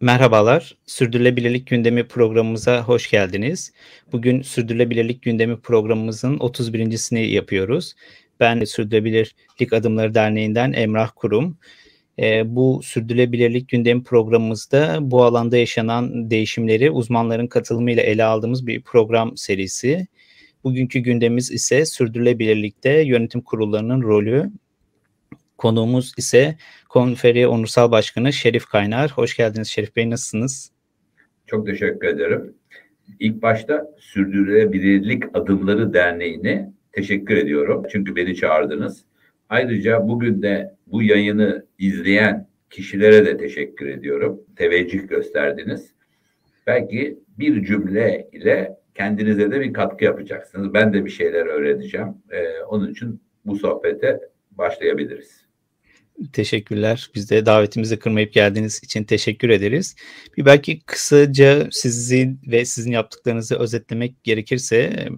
Merhabalar, Sürdürülebilirlik Gündemi programımıza hoş geldiniz. Bugün Sürdürülebilirlik Gündemi programımızın 31.sini yapıyoruz. Ben Sürdürülebilirlik Adımları Derneği'nden Emrah Kurum. E, bu Sürdürülebilirlik Gündemi programımızda bu alanda yaşanan değişimleri uzmanların katılımıyla ele aldığımız bir program serisi. Bugünkü gündemimiz ise sürdürülebilirlikte yönetim kurullarının rolü Konuğumuz ise Konferi Onursal Başkanı Şerif Kaynar. Hoş geldiniz Şerif Bey, nasılsınız? Çok teşekkür ederim. İlk başta Sürdürülebilirlik Adımları Derneği'ne teşekkür ediyorum. Çünkü beni çağırdınız. Ayrıca bugün de bu yayını izleyen kişilere de teşekkür ediyorum. Teveccüh gösterdiniz. Belki bir cümle ile kendinize de bir katkı yapacaksınız. Ben de bir şeyler öğreneceğim. Ee, onun için bu sohbete başlayabiliriz. Teşekkürler. Biz de davetimizi kırmayıp geldiğiniz için teşekkür ederiz. Bir belki kısaca sizi ve sizin yaptıklarınızı özetlemek gerekirse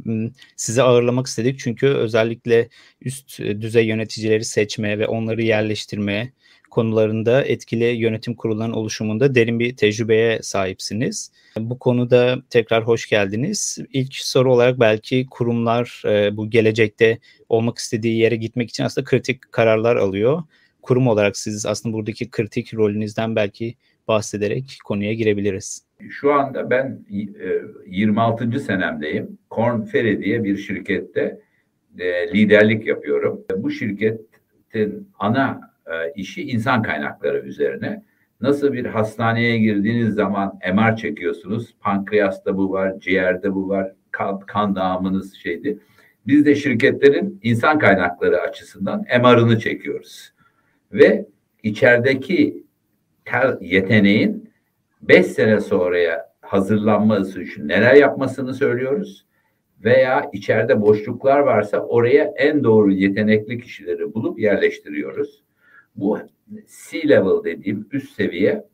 sizi ağırlamak istedik. Çünkü özellikle üst düzey yöneticileri seçme ve onları yerleştirme konularında etkili yönetim kurullarının oluşumunda derin bir tecrübeye sahipsiniz. Bu konuda tekrar hoş geldiniz. İlk soru olarak belki kurumlar bu gelecekte olmak istediği yere gitmek için aslında kritik kararlar alıyor kurum olarak siz aslında buradaki kritik rolünüzden belki bahsederek konuya girebiliriz. Şu anda ben 26. E, senemdeyim. Korn Ferry diye bir şirkette e, liderlik yapıyorum. Bu şirketin ana e, işi insan kaynakları üzerine. Nasıl bir hastaneye girdiğiniz zaman MR çekiyorsunuz. Pankreasta bu var, ciğerde bu var, kan, kan dağımınız şeydi. Biz de şirketlerin insan kaynakları açısından MR'ını çekiyoruz ve içerideki her yeteneğin beş sene sonraya hazırlanması için neler yapmasını söylüyoruz veya içeride boşluklar varsa oraya en doğru yetenekli kişileri bulup yerleştiriyoruz. Bu C-level dediğim üst seviye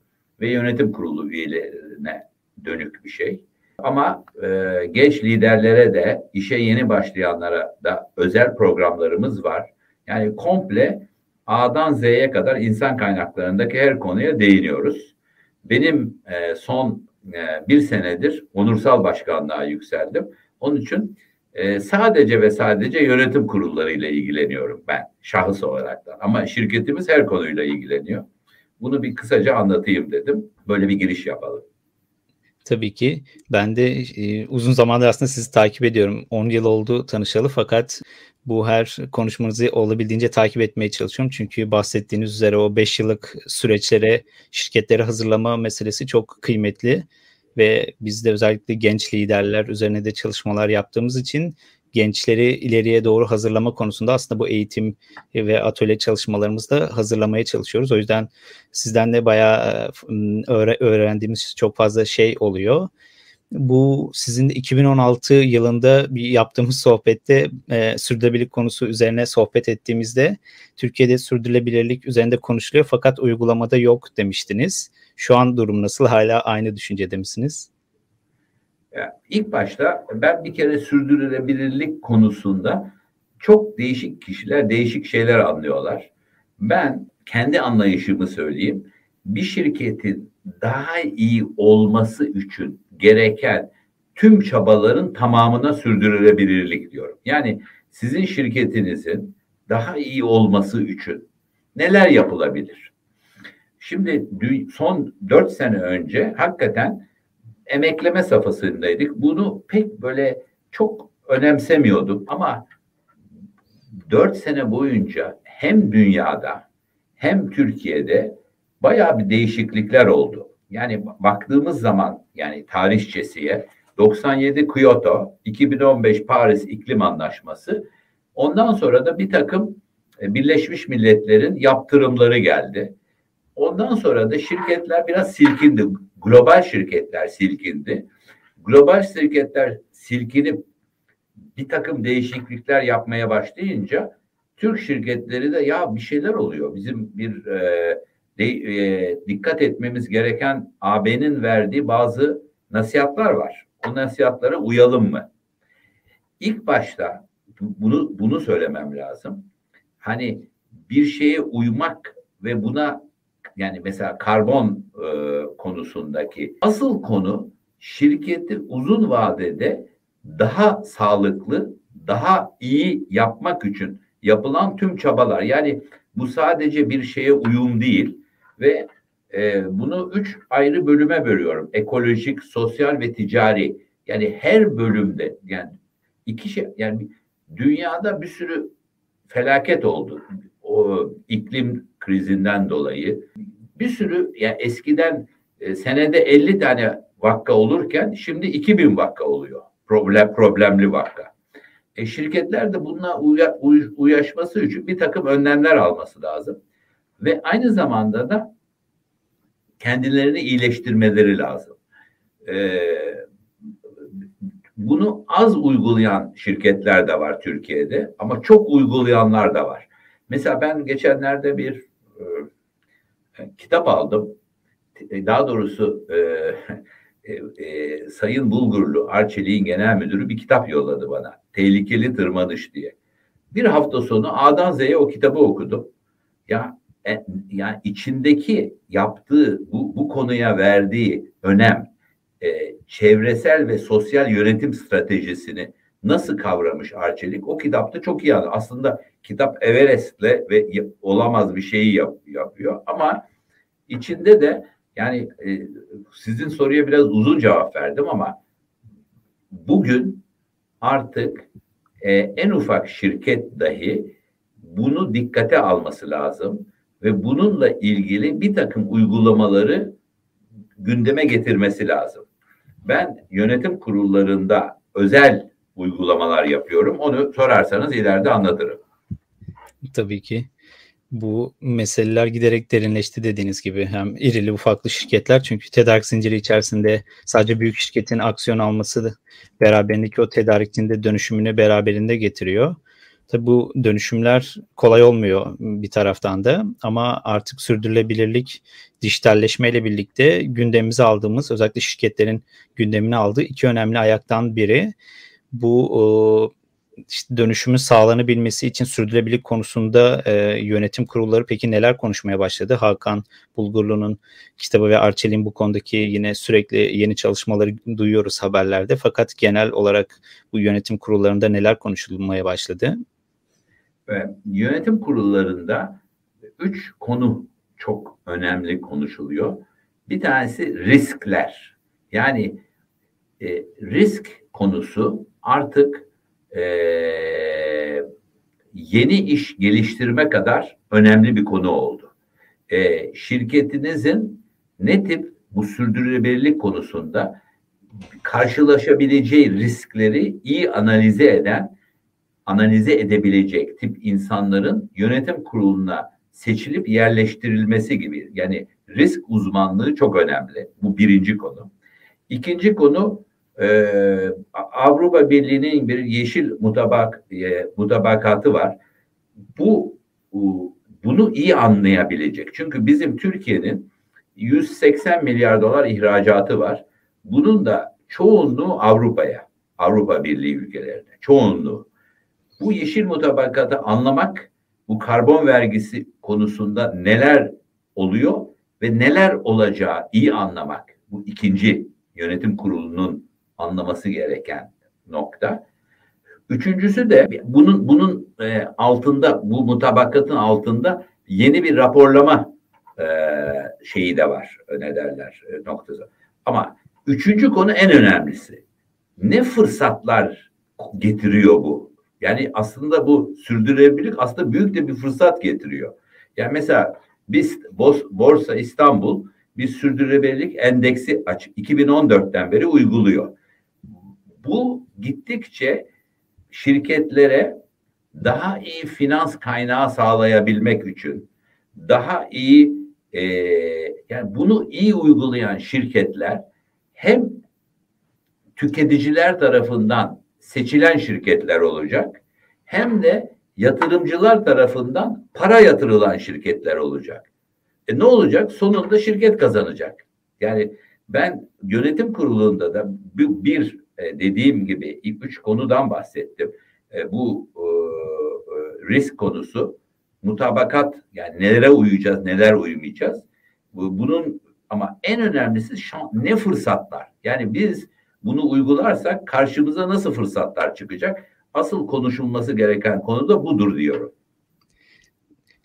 ve yönetim kurulu üyelerine dönük bir şey. Ama e, genç liderlere de işe yeni başlayanlara da özel programlarımız var. Yani komple A'dan Z'ye kadar insan kaynaklarındaki her konuya değiniyoruz. Benim e, son e, bir senedir onursal başkanlığa yükseldim. Onun için e, sadece ve sadece yönetim kurullarıyla ilgileniyorum ben şahıs olarak da. Ama şirketimiz her konuyla ilgileniyor. Bunu bir kısaca anlatayım dedim. Böyle bir giriş yapalım. Tabii ki. Ben de e, uzun zamandır aslında sizi takip ediyorum. 10 yıl oldu tanışalı fakat bu her konuşmanızı olabildiğince takip etmeye çalışıyorum. Çünkü bahsettiğiniz üzere o 5 yıllık süreçlere, şirketlere hazırlama meselesi çok kıymetli. Ve biz de özellikle genç liderler üzerine de çalışmalar yaptığımız için gençleri ileriye doğru hazırlama konusunda aslında bu eğitim ve atölye çalışmalarımızda hazırlamaya çalışıyoruz. O yüzden sizden de bayağı öğrendiğimiz çok fazla şey oluyor bu sizin 2016 yılında bir yaptığımız sohbette e, sürdürülebilirlik konusu üzerine sohbet ettiğimizde Türkiye'de sürdürülebilirlik üzerinde konuşuluyor fakat uygulamada yok demiştiniz. Şu an durum nasıl? Hala aynı düşüncede misiniz? Ya, ilk başta ben bir kere sürdürülebilirlik konusunda çok değişik kişiler değişik şeyler anlıyorlar. Ben kendi anlayışımı söyleyeyim. Bir şirketin daha iyi olması için gereken tüm çabaların tamamına sürdürülebilirlik diyorum. Yani sizin şirketinizin daha iyi olması için neler yapılabilir? Şimdi son dört sene önce hakikaten emekleme safhasındaydık. Bunu pek böyle çok önemsemiyordum ama dört sene boyunca hem dünyada hem Türkiye'de bayağı bir değişiklikler oldu. Yani baktığımız zaman yani tarihçesiye 97 Kyoto, 2015 Paris İklim Anlaşması, ondan sonra da bir takım e, Birleşmiş Milletler'in yaptırımları geldi. Ondan sonra da şirketler biraz silkindi. Global şirketler silkindi. Global şirketler silkinip bir takım değişiklikler yapmaya başlayınca Türk şirketleri de ya bir şeyler oluyor. Bizim bir e, de, e, dikkat etmemiz gereken AB'nin verdiği bazı nasihatlar var. O nasihatlara uyalım mı? İlk başta bunu bunu söylemem lazım. Hani bir şeye uymak ve buna yani mesela karbon e, konusundaki asıl konu şirketi uzun vadede daha sağlıklı, daha iyi yapmak için yapılan tüm çabalar. Yani bu sadece bir şeye uyum değil ve e, bunu üç ayrı bölüme bölüyorum. Ekolojik, sosyal ve ticari. Yani her bölümde yani iki şey yani dünyada bir sürü felaket oldu. O iklim krizinden dolayı bir sürü yani eskiden e, senede 50 tane vakka olurken şimdi 2000 vakka oluyor. Problem problemli vakka. E, şirketler de bununla uya, uy, uyaşması için bir takım önlemler alması lazım. Ve aynı zamanda da kendilerini iyileştirmeleri lazım. E, bunu az uygulayan şirketler de var Türkiye'de ama çok uygulayanlar da var. Mesela ben geçenlerde bir e, kitap aldım. E, daha doğrusu e, e, e, Sayın Bulgurlu, Arçelik'in genel müdürü bir kitap yolladı bana. Tehlikeli Tırmanış diye. Bir hafta sonu A'dan Z'ye o kitabı okudum. Ya e, yani içindeki yaptığı bu, bu konuya verdiği önem, e, çevresel ve sosyal yönetim stratejisini nasıl kavramış Arçelik o kitapta çok iyi anlıyor. Aslında kitap Everest'le ve olamaz bir şeyi yap, yapıyor ama içinde de yani e, sizin soruya biraz uzun cevap verdim ama bugün artık e, en ufak şirket dahi bunu dikkate alması lazım ve bununla ilgili bir takım uygulamaları gündeme getirmesi lazım. Ben yönetim kurullarında özel uygulamalar yapıyorum. Onu sorarsanız ileride anlatırım. Tabii ki bu meseleler giderek derinleşti dediğiniz gibi hem irili ufaklı şirketler çünkü tedarik zinciri içerisinde sadece büyük şirketin aksiyon alması da beraberindeki o tedarikçinin de dönüşümünü beraberinde getiriyor. Tabi bu dönüşümler kolay olmuyor bir taraftan da ama artık sürdürülebilirlik dijitalleşmeyle birlikte gündemimize aldığımız özellikle şirketlerin gündemine aldığı iki önemli ayaktan biri bu işte dönüşümün sağlanabilmesi için sürdürülebilirlik konusunda e, yönetim kurulları peki neler konuşmaya başladı? Hakan Bulgurlu'nun kitabı ve Arçelik'in bu konudaki yine sürekli yeni çalışmaları duyuyoruz haberlerde. Fakat genel olarak bu yönetim kurullarında neler konuşulmaya başladı? Ve yönetim kurullarında üç konu çok önemli konuşuluyor. Bir tanesi riskler. Yani e, risk konusu artık e, yeni iş geliştirme kadar önemli bir konu oldu. E, şirketinizin ne tip bu sürdürülebilirlik konusunda karşılaşabileceği riskleri iyi analize eden, analize edebilecek tip insanların yönetim kuruluna seçilip yerleştirilmesi gibi. Yani risk uzmanlığı çok önemli. Bu birinci konu. İkinci konu e, Avrupa Birliği'nin bir yeşil mutabak e, mutabakatı var. Bu bunu iyi anlayabilecek. Çünkü bizim Türkiye'nin 180 milyar dolar ihracatı var. Bunun da çoğunluğu Avrupa'ya, Avrupa Birliği ülkelerine, çoğunluğu. Bu yeşil mutabakatı anlamak, bu karbon vergisi konusunda neler oluyor ve neler olacağı iyi anlamak. Bu ikinci yönetim kurulunun anlaması gereken nokta. Üçüncüsü de bunun bunun e, altında bu mutabakatın altında yeni bir raporlama e, şeyi de var ne derler e, noktası. Ama üçüncü konu en önemlisi. Ne fırsatlar getiriyor bu? Yani aslında bu sürdürülebilirlik aslında büyük de bir fırsat getiriyor. Yani mesela biz Borsa İstanbul bir sürdürülebilirlik endeksi aç 2014'ten beri uyguluyor. Bu gittikçe şirketlere daha iyi finans kaynağı sağlayabilmek için daha iyi e, yani bunu iyi uygulayan şirketler hem tüketiciler tarafından seçilen şirketler olacak hem de yatırımcılar tarafından para yatırılan şirketler olacak. E ne olacak? Sonunda şirket kazanacak. Yani ben yönetim kurulunda da bir, bir e, dediğim gibi ilk üç konudan bahsettim. E, bu e, risk konusu, mutabakat yani nelere uyacağız, neler uymayacağız. bunun ama en önemlisi ne fırsatlar. Yani biz bunu uygularsak karşımıza nasıl fırsatlar çıkacak? Asıl konuşulması gereken konu da budur diyorum.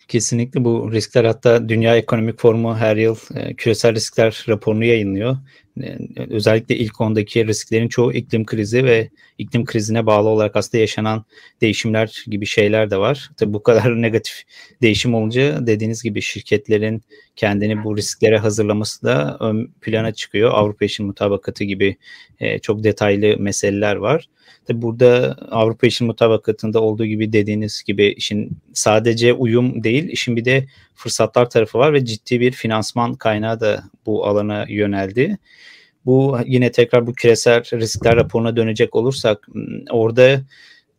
Kesinlikle bu riskler hatta Dünya Ekonomik Forumu her yıl e, küresel riskler raporunu yayınlıyor. E, özellikle ilk ondaki risklerin çoğu iklim krizi ve iklim krizine bağlı olarak aslında yaşanan değişimler gibi şeyler de var. Tabii bu kadar negatif değişim olunca dediğiniz gibi şirketlerin kendini bu risklere hazırlaması da ön plana çıkıyor. Avrupa İşin Mutabakatı gibi e, çok detaylı meseleler var. Tabi burada Avrupa İşin Mutabakatı'nda olduğu gibi dediğiniz gibi işin sadece uyum değil, işin bir de fırsatlar tarafı var ve ciddi bir finansman kaynağı da bu alana yöneldi. Bu yine tekrar bu küresel riskler raporuna dönecek olursak orada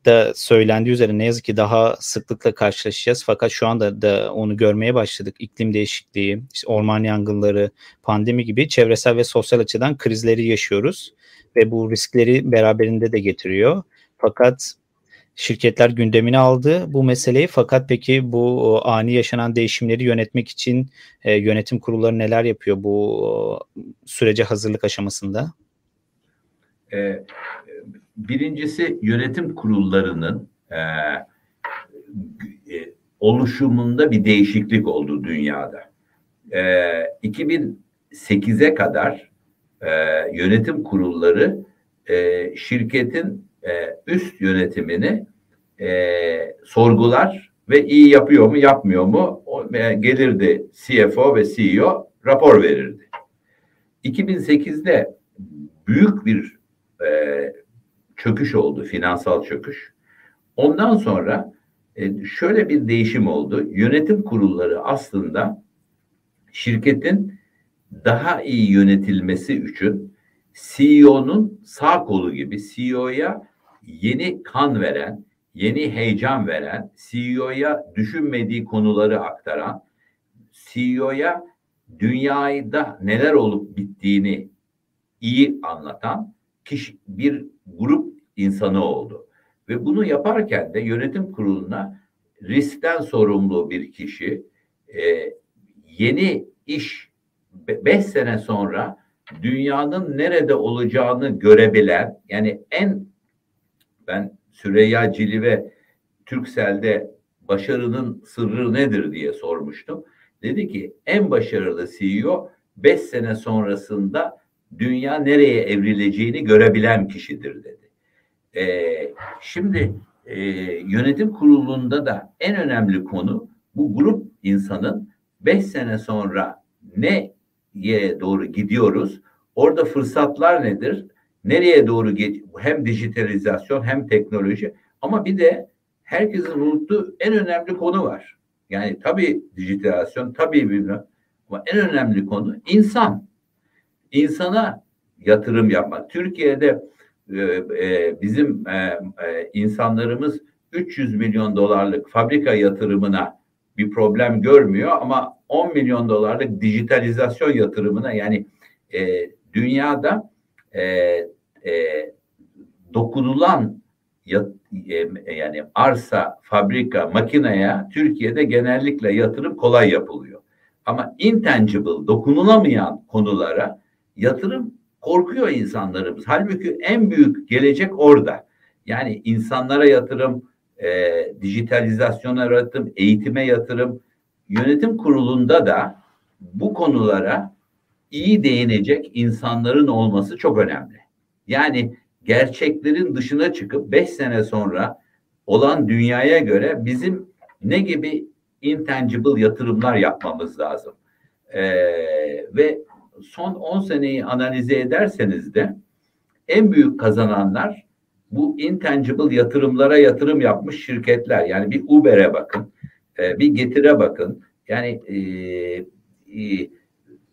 da söylendiği üzere ne yazık ki daha sıklıkla karşılaşacağız. Fakat şu anda da onu görmeye başladık. İklim değişikliği, işte orman yangınları, pandemi gibi çevresel ve sosyal açıdan krizleri yaşıyoruz ve bu riskleri beraberinde de getiriyor. Fakat şirketler gündemine aldı bu meseleyi fakat peki bu ani yaşanan değişimleri yönetmek için e, yönetim kurulları neler yapıyor bu sürece hazırlık aşamasında? Ee, birincisi yönetim kurullarının e, e, oluşumunda bir değişiklik oldu dünyada. E, 2008'e kadar e, yönetim kurulları e, şirketin e, üst yönetimini e, sorgular ve iyi yapıyor mu yapmıyor mu o, e, gelirdi CFO ve CEO rapor verirdi. 2008'de büyük bir e, çöküş oldu, finansal çöküş. Ondan sonra e, şöyle bir değişim oldu. Yönetim kurulları aslında şirketin daha iyi yönetilmesi için CEO'nun sağ kolu gibi CEO'ya yeni kan veren, yeni heyecan veren, CEO'ya düşünmediği konuları aktaran, CEO'ya dünyada neler olup bittiğini iyi anlatan kişi, bir grup insanı oldu. Ve bunu yaparken de yönetim kuruluna riskten sorumlu bir kişi, e, yeni iş beş sene sonra dünyanın nerede olacağını görebilen yani en ben Süreyya Cilive Türksel'de başarının sırrı nedir diye sormuştum. Dedi ki en başarılı CEO beş sene sonrasında dünya nereye evrileceğini görebilen kişidir dedi. Ee, şimdi e, yönetim kurulunda da en önemli konu bu grup insanın beş sene sonra ne ye doğru gidiyoruz. Orada fırsatlar nedir? Nereye doğru hem dijitalizasyon hem teknoloji ama bir de herkesin unuttuğu en önemli konu var. Yani tabii dijitalizasyon, tabii bilmem ama en önemli konu insan. İnsana yatırım yapmak. Türkiye'de e, e, bizim e, e, insanlarımız 300 milyon dolarlık fabrika yatırımına bir problem görmüyor ama 10 milyon dolarlık dijitalizasyon yatırımına yani e, dünyada e, e, dokunulan yat, e, yani arsa, fabrika, makineye Türkiye'de genellikle yatırım kolay yapılıyor. Ama intangible, dokunulamayan konulara yatırım korkuyor insanlarımız. Halbuki en büyük gelecek orada. Yani insanlara yatırım, e, dijitalizasyona yatırım, eğitime yatırım, yönetim kurulunda da bu konulara iyi değinecek insanların olması çok önemli. Yani gerçeklerin dışına çıkıp beş sene sonra olan dünyaya göre bizim ne gibi intangible yatırımlar yapmamız lazım. Ee, ve son 10 seneyi analize ederseniz de en büyük kazananlar bu intangible yatırımlara yatırım yapmış şirketler. Yani bir Uber'e bakın, e, bir Getir'e bakın. Yani e, e,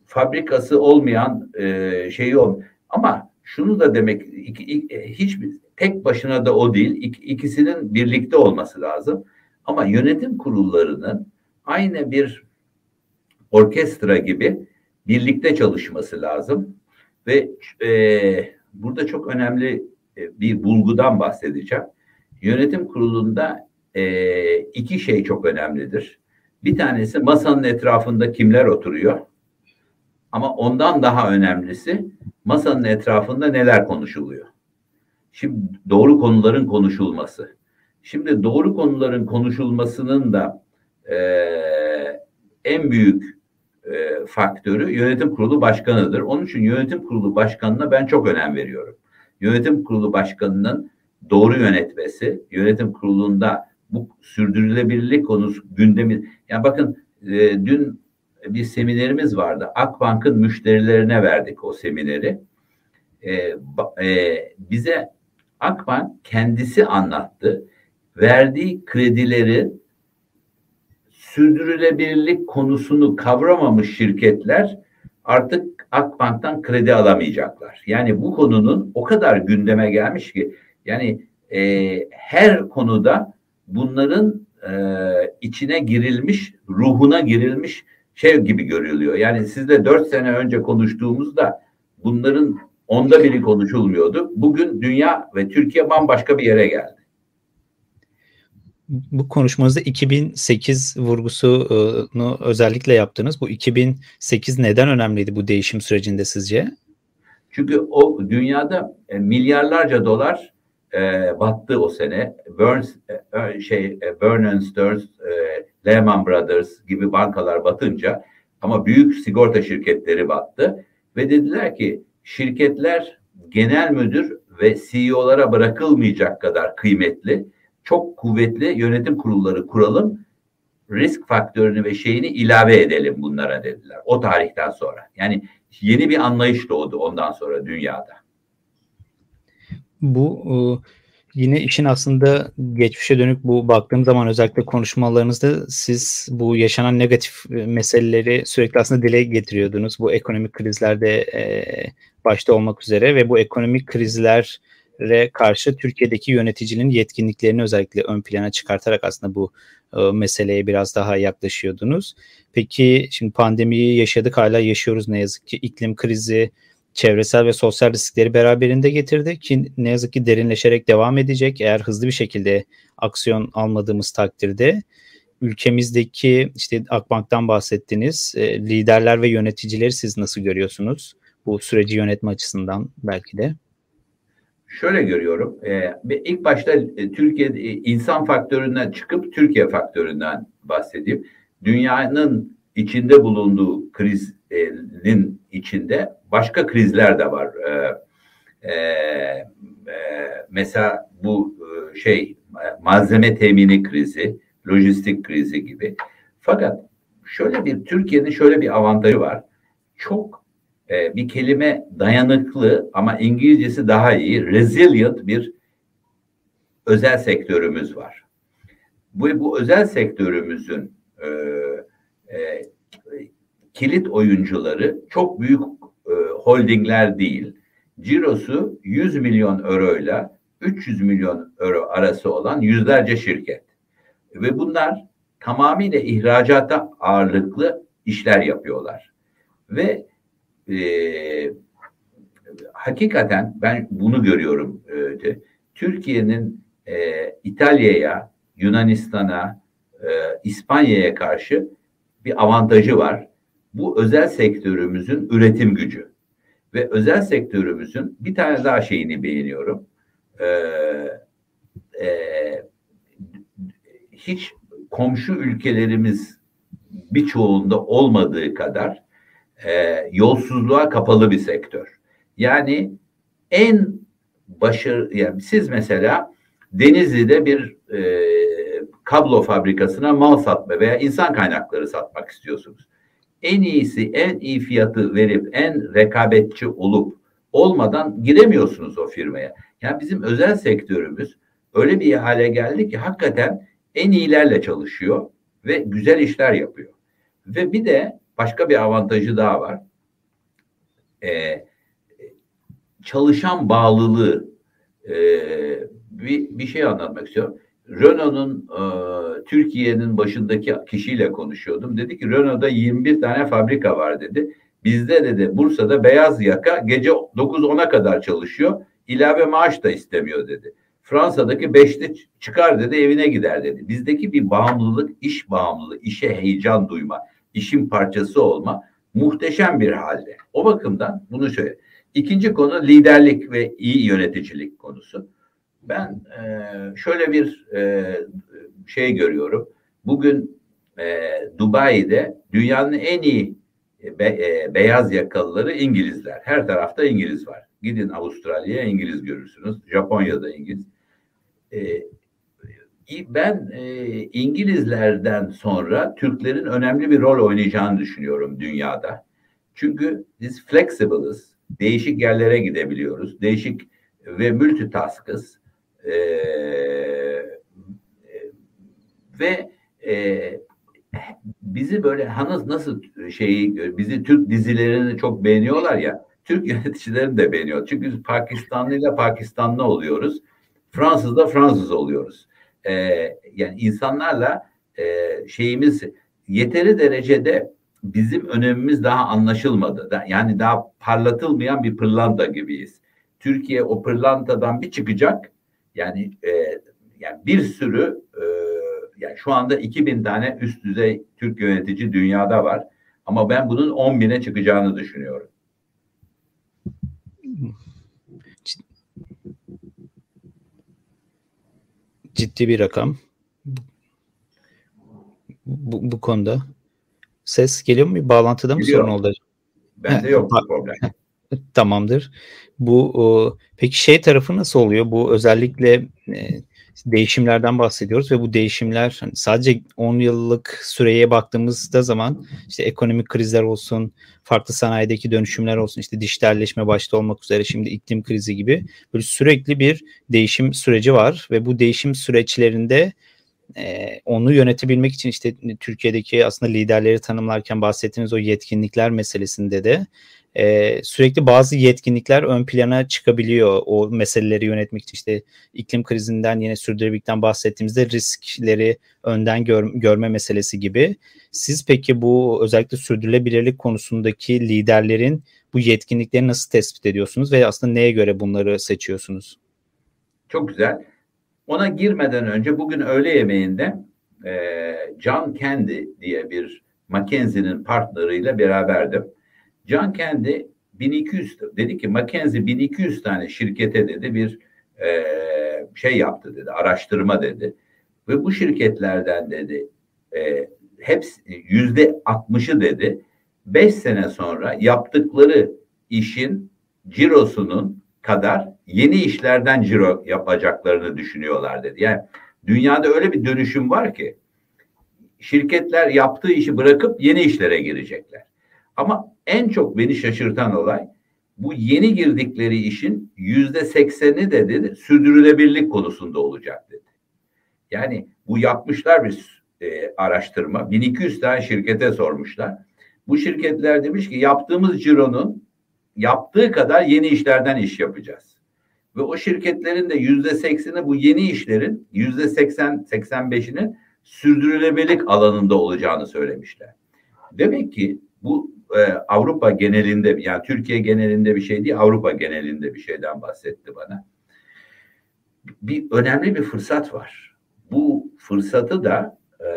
fabrikası olmayan e, şeyi ol. Ama şunu da demek iki, iki, e, hiçbir tek başına da o değil. İk, ikisinin birlikte olması lazım. Ama yönetim kurullarının aynı bir orkestra gibi birlikte çalışması lazım. Ve e, burada çok önemli e, bir bulgudan bahsedeceğim. Yönetim kurulunda e, iki şey çok önemlidir. Bir tanesi masanın etrafında kimler oturuyor? Ama ondan daha önemlisi masanın etrafında neler konuşuluyor. Şimdi doğru konuların konuşulması. Şimdi doğru konuların konuşulmasının da e, en büyük e, faktörü yönetim kurulu başkanıdır. Onun için yönetim kurulu başkanına ben çok önem veriyorum. Yönetim kurulu başkanının doğru yönetmesi, yönetim kurulunda bu sürdürülebilirlik konusu gündemi. Yani bakın e, dün bir seminerimiz vardı. Akbank'ın müşterilerine verdik o semineri. E, e, bize Akbank kendisi anlattı. Verdiği kredileri sürdürülebilirlik konusunu kavramamış şirketler artık Akbank'tan kredi alamayacaklar. Yani bu konunun o kadar gündeme gelmiş ki yani e, her konuda bunların e, içine girilmiş, ruhuna girilmiş şey gibi görülüyor. Yani sizle dört sene önce konuştuğumuzda bunların onda biri konuşulmuyordu. Bugün dünya ve Türkiye bambaşka bir yere geldi. Bu konuşmanızda 2008 vurgusunu özellikle yaptınız. Bu 2008 neden önemliydi bu değişim sürecinde sizce? Çünkü o dünyada e, milyarlarca dolar e, battı o sene. Burns e, şey e, Vernon Stearns, e, Lehman Brothers gibi bankalar batınca ama büyük sigorta şirketleri battı ve dediler ki şirketler genel müdür ve CEO'lara bırakılmayacak kadar kıymetli, çok kuvvetli yönetim kurulları kuralım, risk faktörünü ve şeyini ilave edelim bunlara dediler. O tarihten sonra. Yani yeni bir anlayış doğdu ondan sonra dünyada. Bu e, yine işin aslında geçmişe dönük bu baktığım zaman özellikle konuşmalarınızda siz bu yaşanan negatif e, meseleleri sürekli aslında dile getiriyordunuz. Bu ekonomik krizlerde e, başta olmak üzere ve bu ekonomik krizlere karşı Türkiye'deki yöneticinin yetkinliklerini özellikle ön plana çıkartarak aslında bu meseleye biraz daha yaklaşıyordunuz. Peki şimdi pandemiyi yaşadık hala yaşıyoruz ne yazık ki iklim krizi, çevresel ve sosyal riskleri beraberinde getirdi ki ne yazık ki derinleşerek devam edecek eğer hızlı bir şekilde aksiyon almadığımız takdirde ülkemizdeki işte Akbank'tan bahsettiniz e, liderler ve yöneticileri siz nasıl görüyorsunuz bu süreci yönetme açısından belki de? Şöyle görüyorum. Ee, ilk başta e, Türkiye e, insan faktöründen çıkıp Türkiye faktöründen bahsedeyim. Dünyanın içinde bulunduğu krizin içinde başka krizler de var. E, e, mesela bu şey malzeme temini krizi, lojistik krizi gibi. Fakat şöyle bir Türkiye'nin şöyle bir avantajı var. Çok e, bir kelime dayanıklı ama İngilizcesi daha iyi resilient bir özel sektörümüz var. Bu, bu özel sektörümüzün e, e, kilit oyuncuları çok büyük e, holdingler değil. Cirosu 100 milyon euro ile 300 milyon euro arası olan yüzlerce şirket. Ve bunlar tamamıyla ihracata ağırlıklı işler yapıyorlar. Ve e, hakikaten ben bunu görüyorum. E, Türkiye'nin e, İtalya'ya, Yunanistan'a, e, İspanya'ya karşı bir avantajı var. Bu özel sektörümüzün üretim gücü. Ve özel sektörümüzün bir tane daha şeyini beğeniyorum. Ee, e, hiç komşu ülkelerimiz birçoğunda olmadığı kadar e, yolsuzluğa kapalı bir sektör. Yani en başarı, yani siz mesela Denizli'de bir e, kablo fabrikasına mal satma veya insan kaynakları satmak istiyorsunuz. En iyisi, en iyi fiyatı verip en rekabetçi olup olmadan giremiyorsunuz o firmaya. Yani bizim özel sektörümüz öyle bir hale geldi ki hakikaten en iyilerle çalışıyor ve güzel işler yapıyor. Ve bir de başka bir avantajı daha var. Ee, çalışan bağlılığı e, bir, bir şey anlatmak istiyorum. Renault'un e, Türkiye'nin başındaki kişiyle konuşuyordum. Dedi ki Renault'da 21 tane fabrika var dedi. Bizde dedi Bursa'da beyaz yaka gece 9-10'a kadar çalışıyor. İlave maaş da istemiyor dedi. Fransa'daki 5'te çıkar dedi evine gider dedi. Bizdeki bir bağımlılık, iş bağımlılığı, işe heyecan duyma, işin parçası olma muhteşem bir halde. O bakımdan bunu söyle. İkinci konu liderlik ve iyi yöneticilik konusu. Ben e, şöyle bir e, şey görüyorum. Bugün e, Dubai'de dünyanın en iyi be, e, beyaz yakalıları İngilizler. Her tarafta İngiliz var. Gidin Avustralya'ya İngiliz görürsünüz. Japonya'da İngiliz. E, ben e, İngilizlerden sonra Türklerin önemli bir rol oynayacağını düşünüyorum dünyada. Çünkü biz flexible'ız. Değişik yerlere gidebiliyoruz. Değişik ve multitask'ız. E, ve e, bizi böyle hanız nasıl şeyi bizi Türk dizilerini çok beğeniyorlar ya Türk yöneticilerini de beğeniyor. Çünkü biz Pakistanlı ile Pakistanlı oluyoruz. Fransız da Fransız oluyoruz. Ee, yani insanlarla e, şeyimiz yeteri derecede bizim önemimiz daha anlaşılmadı. Yani daha parlatılmayan bir pırlanta gibiyiz. Türkiye o pırlantadan bir çıkacak. Yani e, yani bir sürü e, yani şu anda 2000 tane üst düzey Türk yönetici dünyada var. Ama ben bunun 10 bine çıkacağını düşünüyorum. Ciddi bir rakam. Bu, bu konuda. Ses geliyor mu? Bağlantıda mı Geliyor. sorun oldu? Bende yok problem. Tamamdır. Bu o, peki şey tarafı nasıl oluyor? Bu özellikle e, değişimlerden bahsediyoruz ve bu değişimler hani sadece 10 yıllık süreye baktığımızda zaman işte ekonomik krizler olsun, farklı sanayideki dönüşümler olsun, işte dijitalleşme başta olmak üzere şimdi iklim krizi gibi böyle sürekli bir değişim süreci var ve bu değişim süreçlerinde e, onu yönetebilmek için işte Türkiye'deki aslında liderleri tanımlarken bahsettiğiniz o yetkinlikler meselesinde de e, sürekli bazı yetkinlikler ön plana çıkabiliyor o meseleleri yönetmek için işte iklim krizinden yine sürdürülebilikten bahsettiğimizde riskleri önden gör, görme meselesi gibi. Siz peki bu özellikle sürdürülebilirlik konusundaki liderlerin bu yetkinlikleri nasıl tespit ediyorsunuz ve aslında neye göre bunları seçiyorsunuz? Çok güzel. Ona girmeden önce bugün öğle yemeğinde e, John Candy diye bir Mackenzie'nin partneriyle beraberdim. John kendi 1200 dedi ki Mackenzie 1200 tane şirkete dedi bir e, şey yaptı dedi araştırma dedi ve bu şirketlerden dedi e, hepsi yüzde 60'ı dedi 5 sene sonra yaptıkları işin cirosunun kadar yeni işlerden ciro yapacaklarını düşünüyorlar dedi. Yani dünyada öyle bir dönüşüm var ki şirketler yaptığı işi bırakıp yeni işlere girecekler. Ama en çok beni şaşırtan olay bu yeni girdikleri işin yüzde sekseni de dedi sürdürülebilirlik konusunda olacak dedi. Yani bu yapmışlar bir e, araştırma. 1200 tane şirkete sormuşlar. Bu şirketler demiş ki yaptığımız cironun yaptığı kadar yeni işlerden iş yapacağız. Ve o şirketlerin de yüzde sekseni bu yeni işlerin yüzde seksen, seksen beşinin sürdürülebilirlik alanında olacağını söylemişler. Demek ki bu e, Avrupa genelinde yani Türkiye genelinde bir şey değil Avrupa genelinde bir şeyden bahsetti bana. Bir önemli bir fırsat var. Bu fırsatı da e,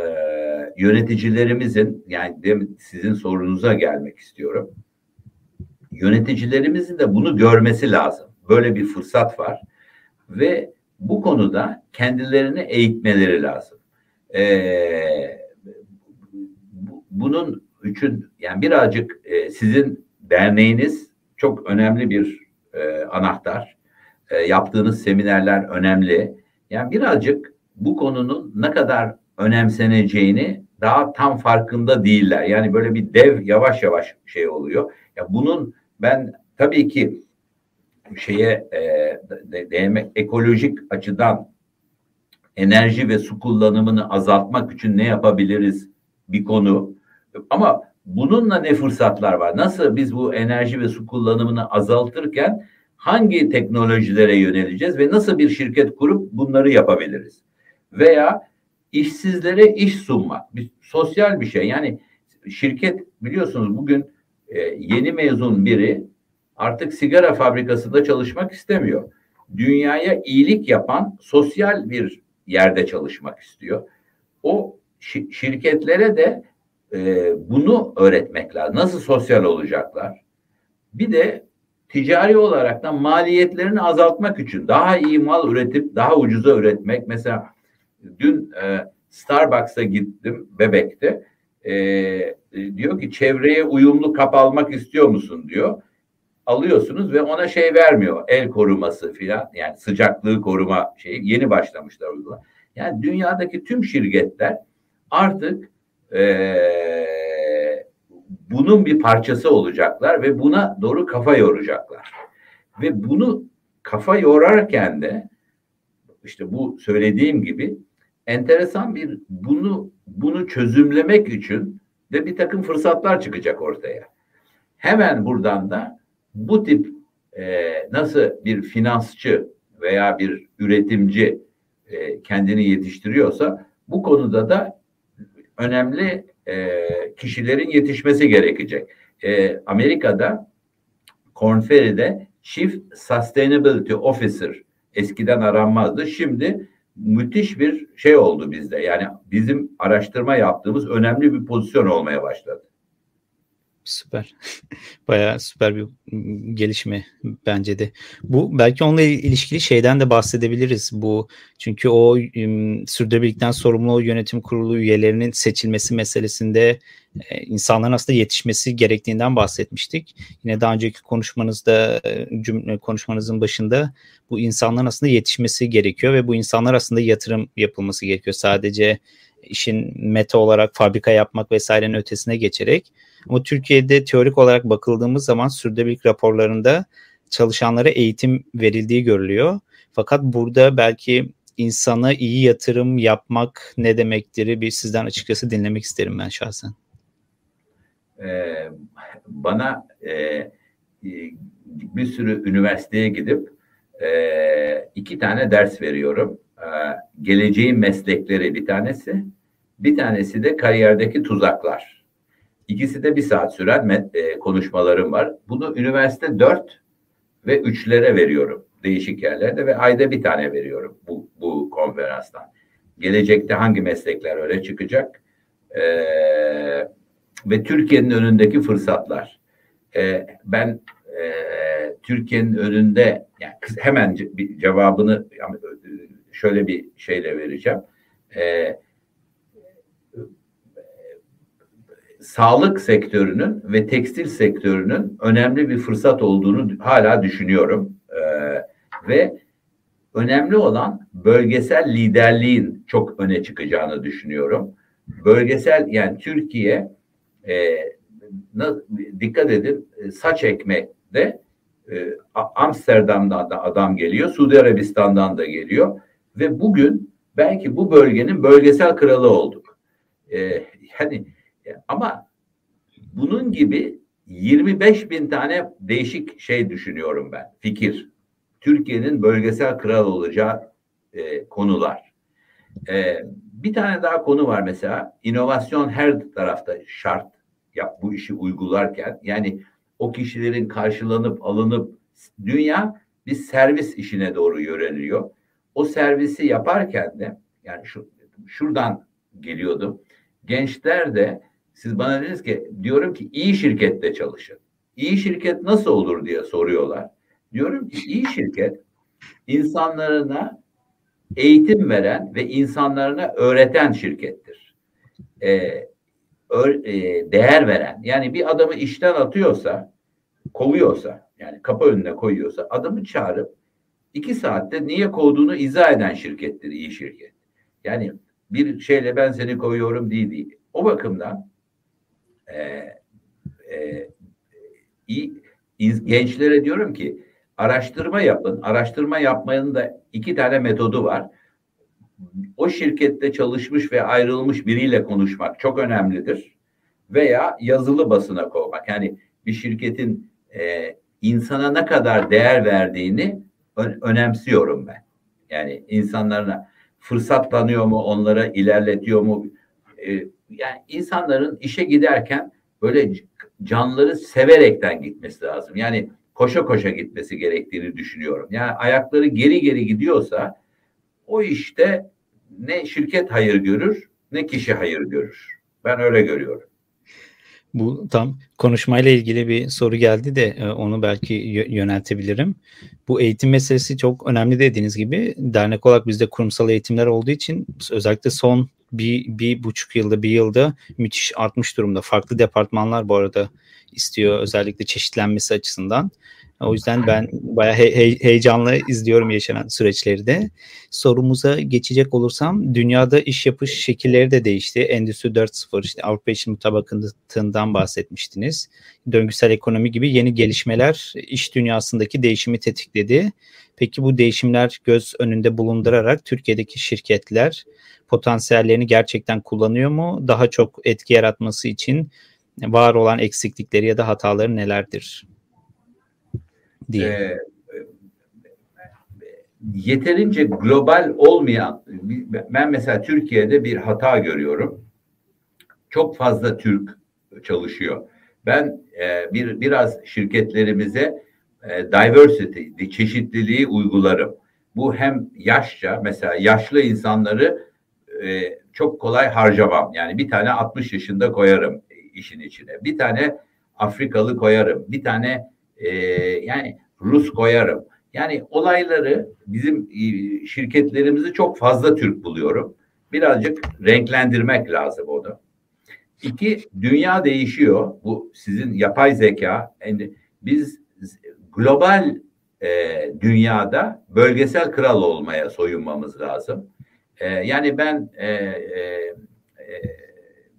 yöneticilerimizin yani sizin sorunuza gelmek istiyorum. Yöneticilerimizin de bunu görmesi lazım. Böyle bir fırsat var ve bu konuda kendilerini eğitmeleri lazım. Ee, bunun üçün yani birazcık e, sizin derneğiniz çok önemli bir e, anahtar. E, yaptığınız seminerler önemli. Yani birazcık bu konunun ne kadar önemseneceğini daha tam farkında değiller. Yani böyle bir dev yavaş yavaş şey oluyor. Ya bunun ben tabii ki şeye e, değinmek ekolojik açıdan enerji ve su kullanımını azaltmak için ne yapabiliriz bir konu. Ama bununla ne fırsatlar var? Nasıl biz bu enerji ve su kullanımını azaltırken hangi teknolojilere yöneleceğiz ve nasıl bir şirket kurup bunları yapabiliriz? Veya işsizlere iş sunmak. Bir, sosyal bir şey. Yani şirket biliyorsunuz bugün e, yeni mezun biri artık sigara fabrikasında çalışmak istemiyor. Dünyaya iyilik yapan sosyal bir yerde çalışmak istiyor. O şirketlere de e, bunu öğretmek lazım. Nasıl sosyal olacaklar? Bir de ticari olarak da maliyetlerini azaltmak için daha iyi mal üretip daha ucuza üretmek. Mesela dün e, Starbucks'a gittim Bebek'te. E, diyor ki çevreye uyumlu kap almak istiyor musun diyor. Alıyorsunuz ve ona şey vermiyor. El koruması filan yani sıcaklığı koruma şeyi yeni başlamışlar uygulama. Yani dünyadaki tüm şirketler artık e, bunun bir parçası olacaklar ve buna doğru kafa yoracaklar. Ve bunu kafa yorarken de işte bu söylediğim gibi enteresan bir bunu bunu çözümlemek için de bir takım fırsatlar çıkacak ortaya. Hemen buradan da bu tip e, nasıl bir finansçı veya bir üretimci e, kendini yetiştiriyorsa bu konuda da önemli e, kişilerin yetişmesi gerekecek. E, Amerika'da Korn Ferry'de Chief Sustainability Officer eskiden aranmazdı. Şimdi müthiş bir şey oldu bizde. Yani bizim araştırma yaptığımız önemli bir pozisyon olmaya başladı. Süper. Bayağı süper bir gelişme bence de. Bu belki onunla ilişkili şeyden de bahsedebiliriz. Bu çünkü o ım, sürdürülebilirlikten sorumlu yönetim kurulu üyelerinin seçilmesi meselesinde e, insanların aslında yetişmesi gerektiğinden bahsetmiştik. Yine daha önceki konuşmanızda cümle konuşmanızın başında bu insanların aslında yetişmesi gerekiyor ve bu insanlar aslında yatırım yapılması gerekiyor. Sadece işin meta olarak fabrika yapmak vesairenin ötesine geçerek ama Türkiye'de teorik olarak bakıldığımız zaman sürdürülebilirlik raporlarında çalışanlara eğitim verildiği görülüyor. Fakat burada belki insana iyi yatırım yapmak ne demektir bir sizden açıkçası dinlemek isterim ben şahsen. Ee, bana e, bir sürü üniversiteye gidip e, iki tane ders veriyorum. E, geleceğin meslekleri bir tanesi, bir tanesi de kariyerdeki tuzaklar. İkisi de bir saat süren e, konuşmalarım var. Bunu üniversite dört ve üçlere veriyorum değişik yerlerde ve ayda bir tane veriyorum bu, bu konferanstan. Gelecekte hangi meslekler öyle çıkacak e, ve Türkiye'nin önündeki fırsatlar. E, ben e, Türkiye'nin önünde yani hemen cevabını şöyle bir şeyle vereceğim. E, sağlık sektörünün ve tekstil sektörünün önemli bir fırsat olduğunu hala düşünüyorum. Ee, ve önemli olan bölgesel liderliğin çok öne çıkacağını düşünüyorum. Bölgesel yani Türkiye e, dikkat edin e, saç ekmekte e, Amsterdam'dan da adam geliyor, Suudi Arabistan'dan da geliyor ve bugün belki bu bölgenin bölgesel kralı olduk. E, yani ama bunun gibi 25 bin tane değişik şey düşünüyorum ben. Fikir. Türkiye'nin bölgesel kral olacağı e, konular. E, bir tane daha konu var mesela. İnovasyon her tarafta şart. Yap bu işi uygularken. Yani o kişilerin karşılanıp alınıp dünya bir servis işine doğru yöneliyor. O servisi yaparken de yani şu şuradan geliyordum. Gençler de siz bana dediniz ki diyorum ki iyi şirkette çalışın. İyi şirket nasıl olur diye soruyorlar. Diyorum ki iyi şirket insanlarına eğitim veren ve insanlarına öğreten şirkettir. Ee, ö, e, değer veren. Yani bir adamı işten atıyorsa, kovuyorsa, yani kapı önüne koyuyorsa adamı çağırıp iki saatte niye kovduğunu izah eden şirkettir iyi şirket. Yani bir şeyle ben seni koyuyorum değil değil. O bakımdan e, e, gençlere diyorum ki araştırma yapın. Araştırma yapmanın da iki tane metodu var. O şirkette çalışmış ve ayrılmış biriyle konuşmak çok önemlidir. Veya yazılı basına koymak. Yani bir şirketin e, insana ne kadar değer verdiğini ön, önemsiyorum ben. Yani insanlarına fırsatlanıyor mu, onlara ilerletiyor mu? E, yani insanların işe giderken böyle canları severekten gitmesi lazım. Yani koşa koşa gitmesi gerektiğini düşünüyorum. Yani ayakları geri geri gidiyorsa o işte ne şirket hayır görür ne kişi hayır görür. Ben öyle görüyorum. Bu tam konuşmayla ilgili bir soru geldi de e, onu belki yöneltebilirim. Bu eğitim meselesi çok önemli dediğiniz gibi. Dernek olarak bizde kurumsal eğitimler olduğu için özellikle son bir, bir buçuk yılda bir yılda müthiş artmış durumda. Farklı departmanlar bu arada istiyor özellikle çeşitlenmesi açısından. O yüzden ben bayağı he- he- heyecanla izliyorum yaşanan süreçleri de. Sorumuza geçecek olursam dünyada iş yapış şekilleri de değişti. Endüstri 4.0 işte Avrupa İş Mutabakatından bahsetmiştiniz. Döngüsel ekonomi gibi yeni gelişmeler iş dünyasındaki değişimi tetikledi. Peki bu değişimler göz önünde bulundurarak Türkiye'deki şirketler potansiyellerini gerçekten kullanıyor mu? Daha çok etki yaratması için var olan eksiklikleri ya da hataları nelerdir? Diye. Ee, yeterince global olmayan ben mesela Türkiye'de bir hata görüyorum. Çok fazla Türk çalışıyor. Ben e, bir biraz şirketlerimize e, diversity, çeşitliliği uygularım. Bu hem yaşça mesela yaşlı insanları e, çok kolay harcamam. Yani bir tane 60 yaşında koyarım işin içine. Bir tane Afrikalı koyarım. Bir tane e, yani Rus koyarım. Yani olayları bizim e, şirketlerimizi çok fazla Türk buluyorum. Birazcık renklendirmek lazım onu. İki, dünya değişiyor. Bu sizin yapay zeka. Yani biz global e, dünyada bölgesel kral olmaya soyunmamız lazım. E, yani ben e, e, e,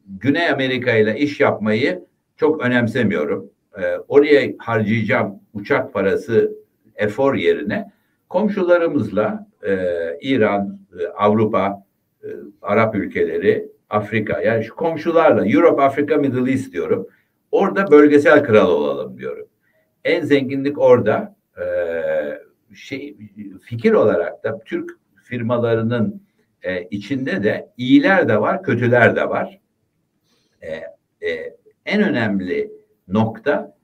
Güney Amerika ile iş yapmayı çok önemsemiyorum. E, oraya harcayacağım uçak parası efor yerine komşularımızla e, İran, e, Avrupa, e, Arap ülkeleri, Afrika yani şu komşularla Europe, Afrika, Middle East diyorum. Orada bölgesel kral olalım diyorum. En zenginlik orada. E, şey fikir olarak da Türk firmalarının e, içinde de iyiler de var, kötüler de var. E, e, en önemli nokta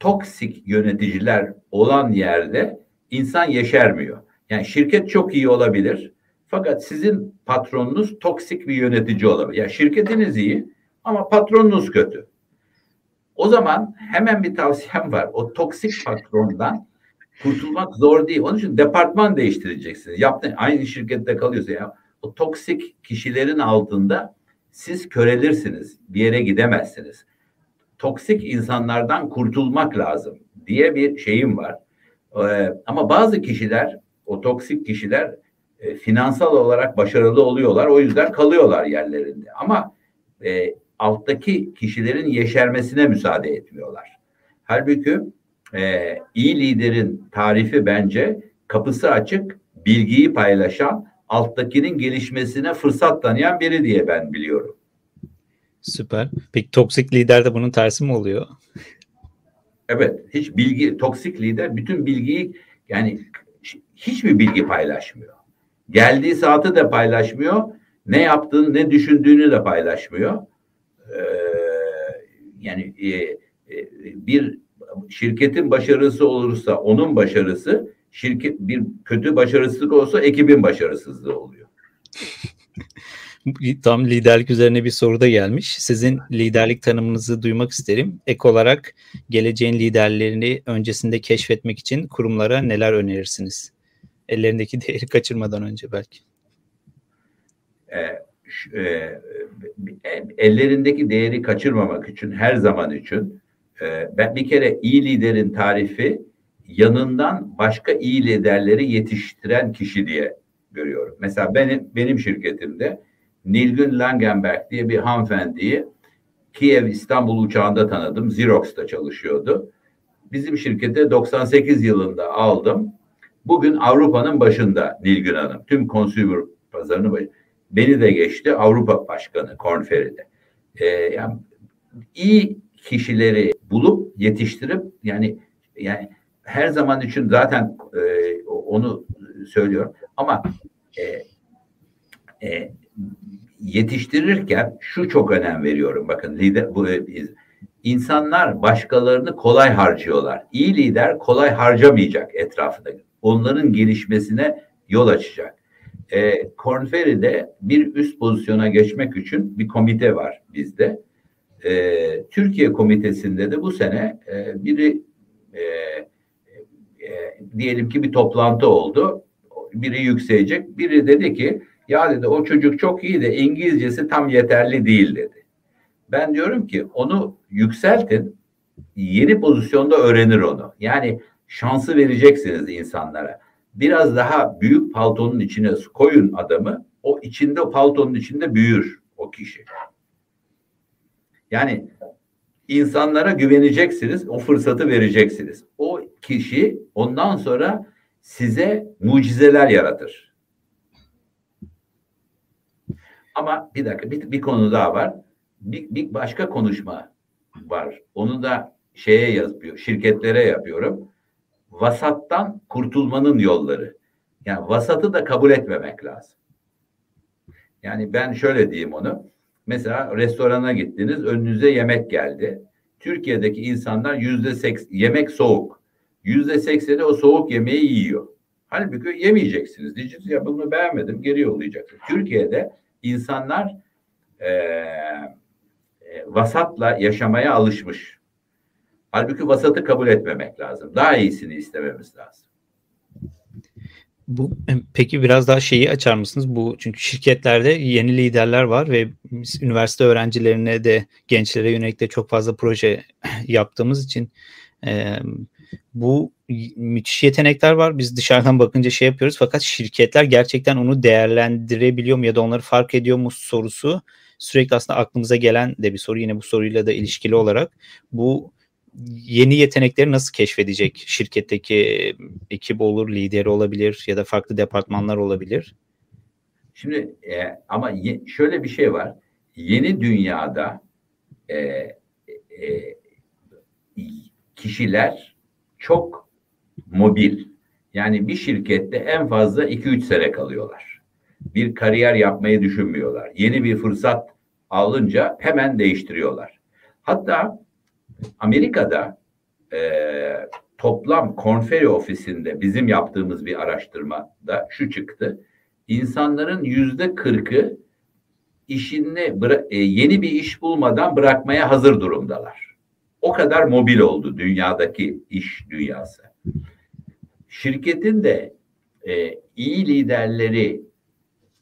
toksik yöneticiler olan yerde insan yeşermiyor. Yani şirket çok iyi olabilir fakat sizin patronunuz toksik bir yönetici olabilir. Yani şirketiniz iyi ama patronunuz kötü. O zaman hemen bir tavsiyem var. O toksik patrondan kurtulmak zor değil. Onun için departman değiştireceksiniz. Yaptın aynı şirkette kalıyorsa ya o toksik kişilerin altında siz körelirsiniz. Bir yere gidemezsiniz toksik insanlardan kurtulmak lazım diye bir şeyim var. Ee, ama bazı kişiler, o toksik kişiler e, finansal olarak başarılı oluyorlar. O yüzden kalıyorlar yerlerinde. Ama e, alttaki kişilerin yeşermesine müsaade etmiyorlar. Halbuki e, iyi liderin tarifi bence kapısı açık, bilgiyi paylaşan, alttakinin gelişmesine fırsat tanıyan biri diye ben biliyorum. Süper. Peki toksik lider de bunun tersi mi oluyor? Evet. Hiç bilgi, toksik lider bütün bilgiyi yani hiçbir bilgi paylaşmıyor. Geldiği saati de paylaşmıyor. Ne yaptığını, ne düşündüğünü de paylaşmıyor. Ee, yani e, e, bir şirketin başarısı olursa onun başarısı, şirket bir kötü başarısızlık olsa ekibin başarısızlığı oluyor. Tam liderlik üzerine bir soru da gelmiş. Sizin liderlik tanımınızı duymak isterim. Ek olarak geleceğin liderlerini öncesinde keşfetmek için kurumlara neler önerirsiniz? Ellerindeki değeri kaçırmadan önce belki. E, e, ellerindeki değeri kaçırmamak için her zaman için e, ben bir kere iyi liderin tarifi yanından başka iyi liderleri yetiştiren kişi diye görüyorum. Mesela benim benim şirketimde Nilgün Langenberg diye bir hanımefendiyi Kiev İstanbul uçağında tanıdım. Xerox'ta çalışıyordu. Bizim şirkete 98 yılında aldım. Bugün Avrupa'nın başında Nilgün Hanım. Tüm consumer pazarını. Beni de geçti Avrupa Başkanı Kornferi'de. Ee, yani iyi kişileri bulup yetiştirip yani yani her zaman için zaten e, onu söylüyorum ama e, e, yetiştirirken şu çok önem veriyorum. Bakın lider bu insanlar başkalarını kolay harcıyorlar. İyi lider kolay harcamayacak etrafında. Onların gelişmesine yol açacak. E, Korn Ferry'de bir üst pozisyona geçmek için bir komite var bizde. e, Türkiye Komitesi'nde de bu sene e, biri e, e, diyelim ki bir toplantı oldu. Biri yükselecek. Biri dedi ki ya dedi o çocuk çok iyi de İngilizcesi tam yeterli değil dedi. Ben diyorum ki onu yükseltin. Yeni pozisyonda öğrenir onu. Yani şansı vereceksiniz insanlara. Biraz daha büyük paltonun içine koyun adamı. O içinde o paltonun içinde büyür o kişi. Yani insanlara güveneceksiniz, o fırsatı vereceksiniz. O kişi ondan sonra size mucizeler yaratır. Ama bir dakika bir, bir konu daha var. Bir, bir başka konuşma var. Onu da şeye yazıyor, şirketlere yapıyorum. Vasattan kurtulmanın yolları. Yani vasatı da kabul etmemek lazım. Yani ben şöyle diyeyim onu. Mesela restorana gittiniz, önünüze yemek geldi. Türkiye'deki insanlar yüzde seks, yemek soğuk. Yüzde sekseni o soğuk yemeği yiyor. Halbuki yemeyeceksiniz. Diyeceksiniz ya bunu beğenmedim, geri yollayacaksınız. Türkiye'de insanlar e, e, vasatla yaşamaya alışmış. Halbuki vasatı kabul etmemek lazım. Daha iyisini istememiz lazım. Bu peki biraz daha şeyi açar mısınız? Bu çünkü şirketlerde yeni liderler var ve üniversite öğrencilerine de gençlere yönelik de çok fazla proje yaptığımız için e, bu müthiş yetenekler var. Biz dışarıdan bakınca şey yapıyoruz fakat şirketler gerçekten onu değerlendirebiliyor mu ya da onları fark ediyor mu sorusu sürekli aslında aklımıza gelen de bir soru. Yine bu soruyla da ilişkili olarak bu yeni yetenekleri nasıl keşfedecek? Şirketteki ekip olur, lideri olabilir ya da farklı departmanlar olabilir. Şimdi e, ama ye, şöyle bir şey var. Yeni dünyada e, e, kişiler çok mobil. Yani bir şirkette en fazla 2-3 sene kalıyorlar. Bir kariyer yapmayı düşünmüyorlar. Yeni bir fırsat alınca hemen değiştiriyorlar. Hatta Amerika'da e, toplam konferi ofisinde bizim yaptığımız bir araştırmada şu çıktı. İnsanların yüzde kırkı işini e, yeni bir iş bulmadan bırakmaya hazır durumdalar. O kadar mobil oldu dünyadaki iş dünyası. Şirketin de e, iyi liderleri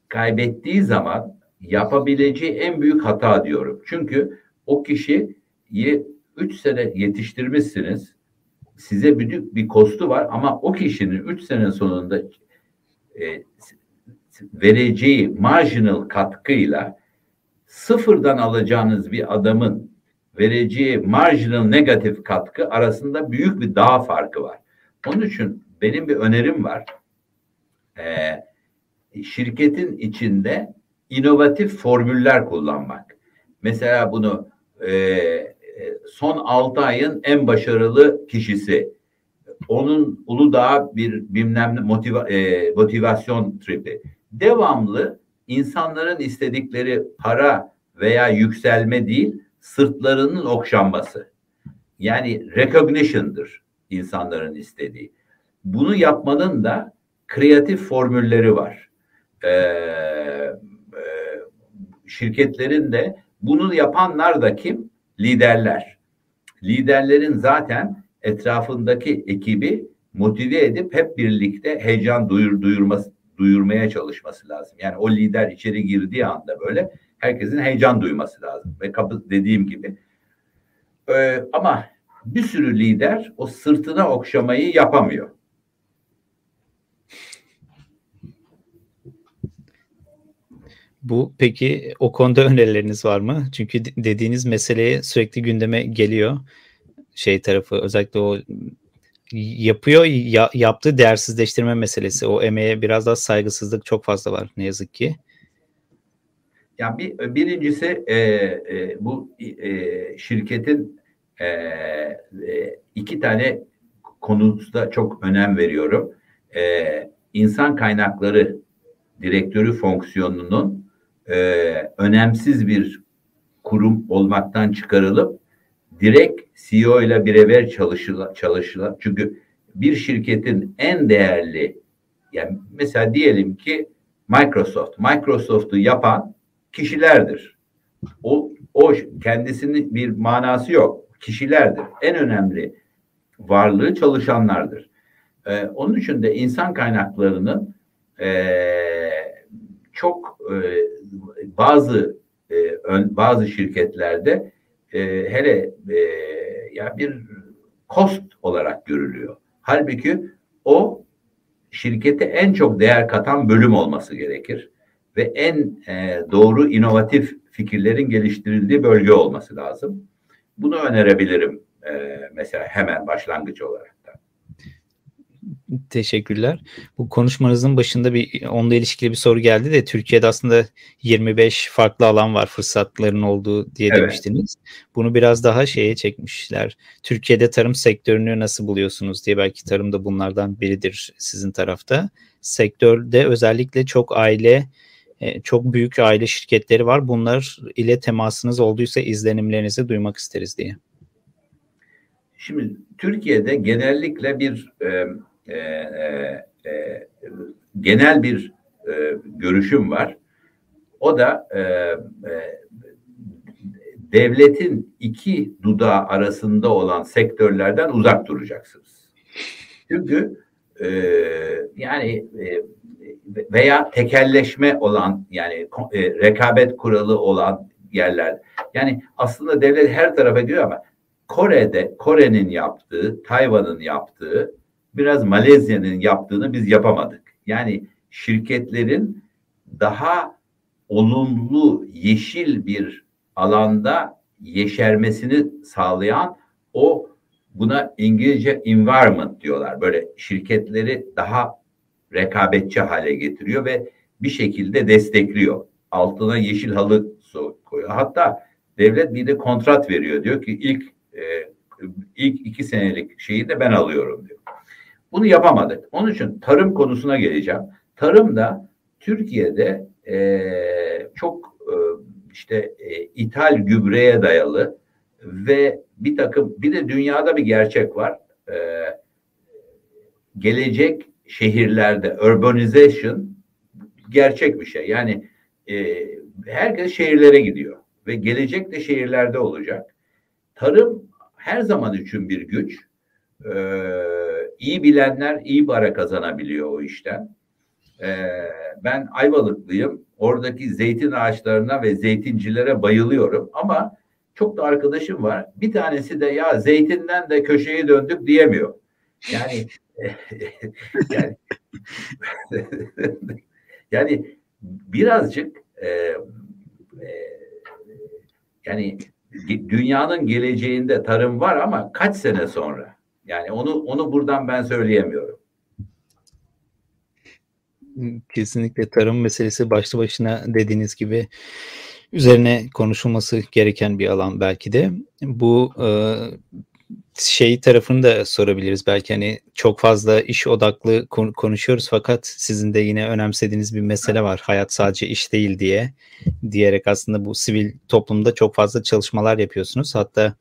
kaybettiği zaman yapabileceği en büyük hata diyorum. Çünkü o kişiyi üç sene yetiştirmişsiniz. Size büyük bir kostu var ama o kişinin üç sene sonunda e, vereceği marginal katkıyla sıfırdan alacağınız bir adamın vereceği marginal negatif katkı arasında büyük bir dağ farkı var. Onun için benim bir önerim var. Ee, şirketin içinde inovatif formüller kullanmak. Mesela bunu e, e, son 6 ayın en başarılı kişisi. Onun Uludağ bir bilmem ne motiva, e, motivasyon tripi. Devamlı insanların istedikleri para veya yükselme değil, sırtlarının okşanması. Yani recognition'dır insanların istediği. Bunu yapmanın da kreatif formülleri var. Ee, e, şirketlerin de bunu yapanlar da kim? liderler. Liderlerin zaten etrafındaki ekibi motive edip hep birlikte heyecan duyur, duyurması, duyurmaya çalışması lazım. Yani o lider içeri girdiği anda böyle herkesin heyecan duyması lazım. Ve kapı dediğim gibi. Ee, ama bir sürü lider o sırtına okşamayı yapamıyor. Bu peki o konuda önerileriniz var mı? Çünkü dediğiniz meseleye sürekli gündeme geliyor. Şey tarafı özellikle o yapıyor ya, yaptığı değersizleştirme meselesi. O emeğe biraz daha saygısızlık çok fazla var ne yazık ki. Ya bir birincisi e, e, bu e, şirketin e, e, iki tane konusunda çok önem veriyorum. E, insan kaynakları direktörü fonksiyonunun e, önemsiz bir kurum olmaktan çıkarılıp direkt CEO ile birebir çalışıla, çalışıla çünkü bir şirketin en değerli yani mesela diyelim ki Microsoft Microsoft'u yapan kişilerdir. O o kendisinin bir manası yok. Kişilerdir. En önemli varlığı çalışanlardır. Ee, onun için de insan kaynaklarının e, çok e, bazı e, ön, bazı şirketlerde e, hele e, ya bir cost olarak görülüyor. Halbuki o şirkete en çok değer katan bölüm olması gerekir ve en e, doğru inovatif fikirlerin geliştirildiği bölge olması lazım. Bunu önerebilirim e, mesela hemen başlangıç olarak. Teşekkürler. Bu konuşmanızın başında bir onunla ilişkili bir soru geldi de Türkiye'de aslında 25 farklı alan var fırsatların olduğu diye evet. demiştiniz. Bunu biraz daha şeye çekmişler. Türkiye'de tarım sektörünü nasıl buluyorsunuz diye belki tarım da bunlardan biridir sizin tarafta. Sektörde özellikle çok aile e, çok büyük aile şirketleri var. Bunlar ile temasınız olduysa izlenimlerinizi duymak isteriz diye. Şimdi Türkiye'de genellikle bir e, e, e, e, genel bir e, görüşüm var. O da e, e, devletin iki dudağı arasında olan sektörlerden uzak duracaksınız. Çünkü e, yani e, veya tekelleşme olan yani e, rekabet kuralı olan yerler. Yani aslında devlet her tarafa gidiyor ama Kore'de Kore'nin yaptığı, Tayvan'ın yaptığı biraz Malezya'nın yaptığını biz yapamadık. Yani şirketlerin daha olumlu yeşil bir alanda yeşermesini sağlayan o buna İngilizce environment diyorlar. Böyle şirketleri daha rekabetçi hale getiriyor ve bir şekilde destekliyor. Altına yeşil halı koyuyor. Hatta devlet bir de kontrat veriyor. Diyor ki ilk e, ilk iki senelik şeyi de ben alıyorum diyor. Bunu yapamadık. Onun için tarım konusuna geleceğim. Tarım da Türkiye'de e, çok e, işte e, ithal gübreye dayalı ve bir takım bir de dünyada bir gerçek var. E, gelecek şehirlerde urbanization gerçek bir şey. Yani e, herkes şehirlere gidiyor ve gelecek de şehirlerde olacak. Tarım her zaman için bir güç. Ee, iyi bilenler iyi para kazanabiliyor o işten. Ee, ben Ayvalıklıyım. Oradaki zeytin ağaçlarına ve zeytincilere bayılıyorum ama çok da arkadaşım var. Bir tanesi de ya zeytinden de köşeye döndük diyemiyor. Yani yani yani birazcık e, e, yani dünyanın geleceğinde tarım var ama kaç sene sonra? Yani onu onu buradan ben söyleyemiyorum. Kesinlikle tarım meselesi başlı başına dediğiniz gibi üzerine konuşulması gereken bir alan belki de. Bu e, şey tarafını da sorabiliriz. Belki hani çok fazla iş odaklı konuşuyoruz fakat sizin de yine önemsediğiniz bir mesele var. Hayat sadece iş değil diye diyerek aslında bu sivil toplumda çok fazla çalışmalar yapıyorsunuz. Hatta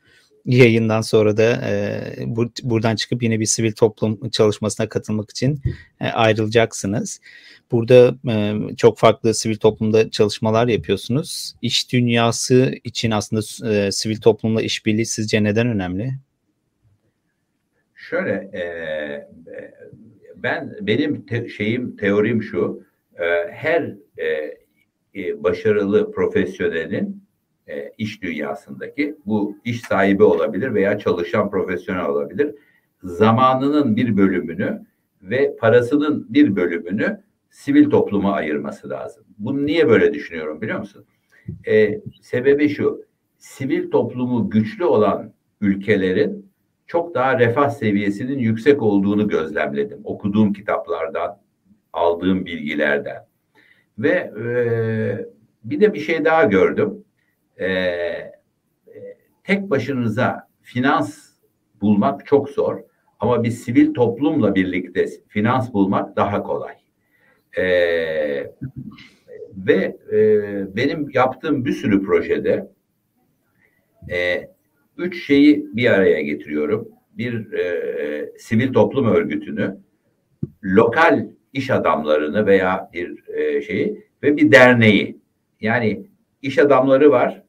yayından sonra da e, bur buradan çıkıp yine bir sivil toplum çalışmasına katılmak için e, ayrılacaksınız. Burada e, çok farklı sivil toplumda çalışmalar yapıyorsunuz. İş dünyası için aslında e, sivil toplumla işbirliği sizce neden önemli? Şöyle e, ben benim te, şeyim teorim şu e, her e, e, başarılı profesyonelin e, iş dünyasındaki bu iş sahibi olabilir veya çalışan profesyonel olabilir zamanının bir bölümünü ve parasının bir bölümünü sivil topluma ayırması lazım. Bunu niye böyle düşünüyorum biliyor musun? E, sebebi şu sivil toplumu güçlü olan ülkelerin çok daha refah seviyesinin yüksek olduğunu gözlemledim. Okuduğum kitaplardan, aldığım bilgilerden. Ve e, bir de bir şey daha gördüm. E, e, tek başınıza finans bulmak çok zor. Ama bir sivil toplumla birlikte finans bulmak daha kolay. E, ve e, benim yaptığım bir sürü projede e, üç şeyi bir araya getiriyorum. Bir e, sivil toplum örgütünü, lokal iş adamlarını veya bir e, şeyi ve bir derneği. Yani iş adamları var,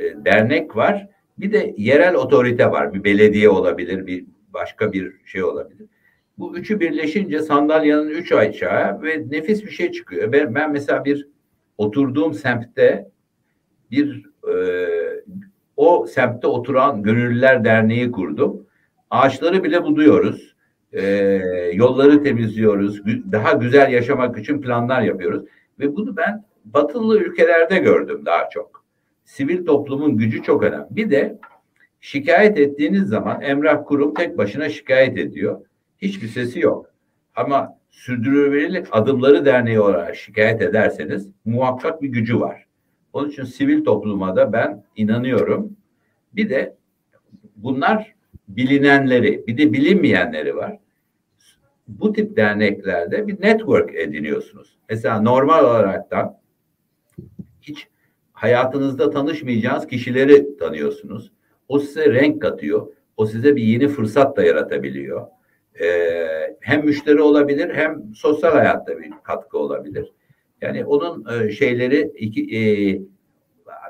e, dernek var. Bir de yerel otorite var. Bir belediye olabilir, bir başka bir şey olabilir. Bu üçü birleşince sandalyenin üç ayağı ve nefis bir şey çıkıyor. Ben, ben mesela bir oturduğum semtte bir e, o semtte oturan Gönüllüler Derneği kurdum. Ağaçları bile buduyoruz. E, yolları temizliyoruz. Daha güzel yaşamak için planlar yapıyoruz. Ve bunu ben batılı ülkelerde gördüm daha çok. Sivil toplumun gücü çok önemli. Bir de şikayet ettiğiniz zaman emrah kurum tek başına şikayet ediyor. Hiçbir sesi yok. Ama sürdürülebilirlik adımları derneği olarak şikayet ederseniz muhakkak bir gücü var. Onun için sivil topluma da ben inanıyorum. Bir de bunlar bilinenleri, bir de bilinmeyenleri var. Bu tip derneklerde bir network ediniyorsunuz. Mesela normal olaraktan hiç hayatınızda tanışmayacağınız kişileri tanıyorsunuz. O size renk katıyor. O size bir yeni fırsat da yaratabiliyor. Ee, hem müşteri olabilir hem sosyal hayatta bir katkı olabilir. Yani onun e, şeyleri iki, e,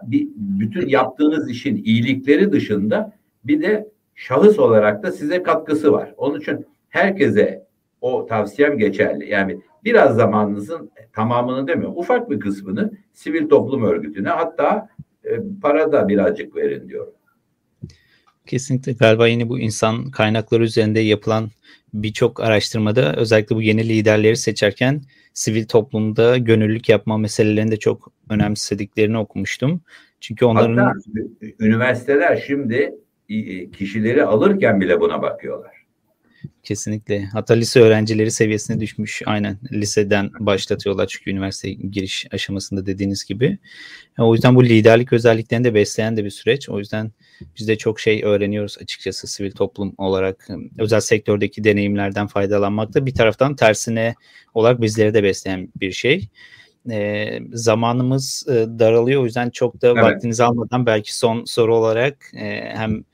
bir, bütün yaptığınız işin iyilikleri dışında bir de şahıs olarak da size katkısı var. Onun için herkese o tavsiyem geçerli. Yani biraz zamanınızın tamamını demiyorum, ufak bir kısmını sivil toplum örgütüne hatta e, para da birazcık verin diyorum. Kesinlikle galiba yine bu insan kaynakları üzerinde yapılan birçok araştırmada özellikle bu yeni liderleri seçerken sivil toplumda gönüllülük yapma meselelerini de çok önemsediklerini okumuştum. Çünkü onların Hatta üniversiteler şimdi kişileri alırken bile buna bakıyorlar. Kesinlikle. Hatta lise öğrencileri seviyesine düşmüş. Aynen. Liseden başlatıyorlar çünkü üniversite giriş aşamasında dediğiniz gibi. O yüzden bu liderlik özelliklerini de besleyen de bir süreç. O yüzden biz de çok şey öğreniyoruz açıkçası sivil toplum olarak. Özel sektördeki deneyimlerden faydalanmakta bir taraftan tersine olarak bizleri de besleyen bir şey. E, zamanımız e, daralıyor o yüzden çok da evet. vaktinizi almadan belki son soru olarak e, hem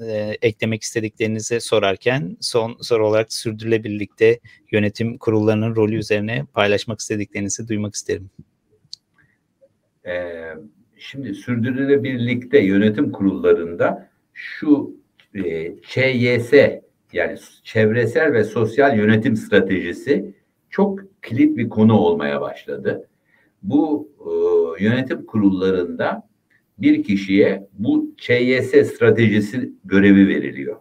e, eklemek istediklerinizi sorarken son soru olarak sürdürülebilirlikte yönetim kurullarının rolü üzerine paylaşmak istediklerinizi duymak isterim. Ee, şimdi sürdürülebilirlikte yönetim kurullarında şu e, ÇYS yani çevresel ve sosyal yönetim stratejisi çok kilit bir konu olmaya başladı. Bu e, yönetim kurullarında bir kişiye bu ÇYS stratejisi görevi veriliyor.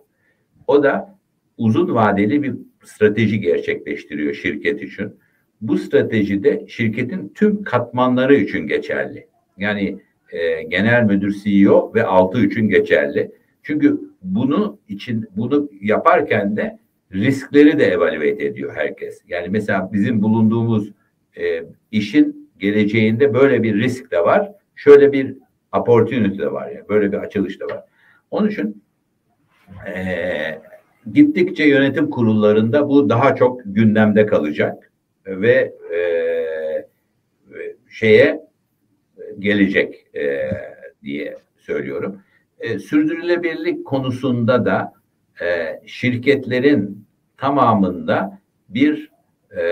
O da uzun vadeli bir strateji gerçekleştiriyor şirket için. Bu strateji de şirketin tüm katmanları için geçerli. Yani e, genel müdür CEO ve altı için geçerli. Çünkü bunu için bunu yaparken de riskleri de evaluate ediyor herkes. Yani mesela bizim bulunduğumuz e, işin geleceğinde böyle bir risk de var. Şöyle bir opportunity de var yani. Böyle bir açılış da var. Onun için e, gittikçe yönetim kurullarında bu daha çok gündemde kalacak ve e, şeye gelecek e, diye söylüyorum. E, sürdürülebilirlik konusunda da e, şirketlerin tamamında bir e,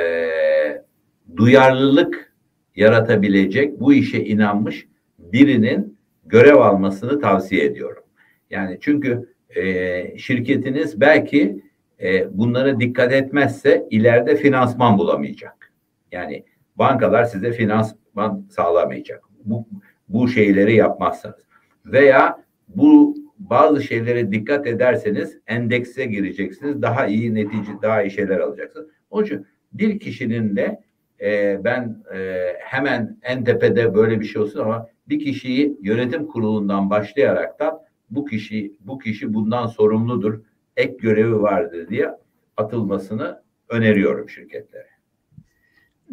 duyarlılık yaratabilecek, bu işe inanmış birinin görev almasını tavsiye ediyorum. Yani çünkü e, şirketiniz belki e, bunlara dikkat etmezse ileride finansman bulamayacak. Yani bankalar size finansman sağlamayacak. Bu, bu şeyleri yapmazsanız. Veya bu bazı şeylere dikkat ederseniz endekse gireceksiniz. Daha iyi netice, daha iyi şeyler alacaksınız. Onun için bir kişinin de e, ben e, hemen en tepede böyle bir şey olsun ama bir kişiyi yönetim kurulundan başlayaraktan bu kişi bu kişi bundan sorumludur, ek görevi vardır diye atılmasını öneriyorum şirketlere.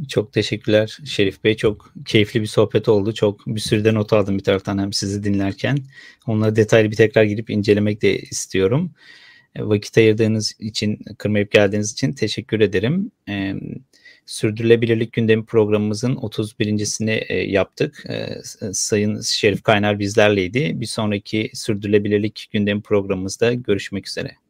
Çok teşekkürler Şerif Bey. Çok keyifli bir sohbet oldu. Çok bir sürü not aldım bir taraftan hem sizi dinlerken. Onları detaylı bir tekrar girip incelemek de istiyorum. E, vakit ayırdığınız için, kırmayıp geldiğiniz için teşekkür ederim. Ee, Sürdürülebilirlik Gündemi programımızın 31.sini e, yaptık. E, Sayın Şerif Kaynar bizlerleydi. Bir sonraki Sürdürülebilirlik Gündemi programımızda görüşmek üzere.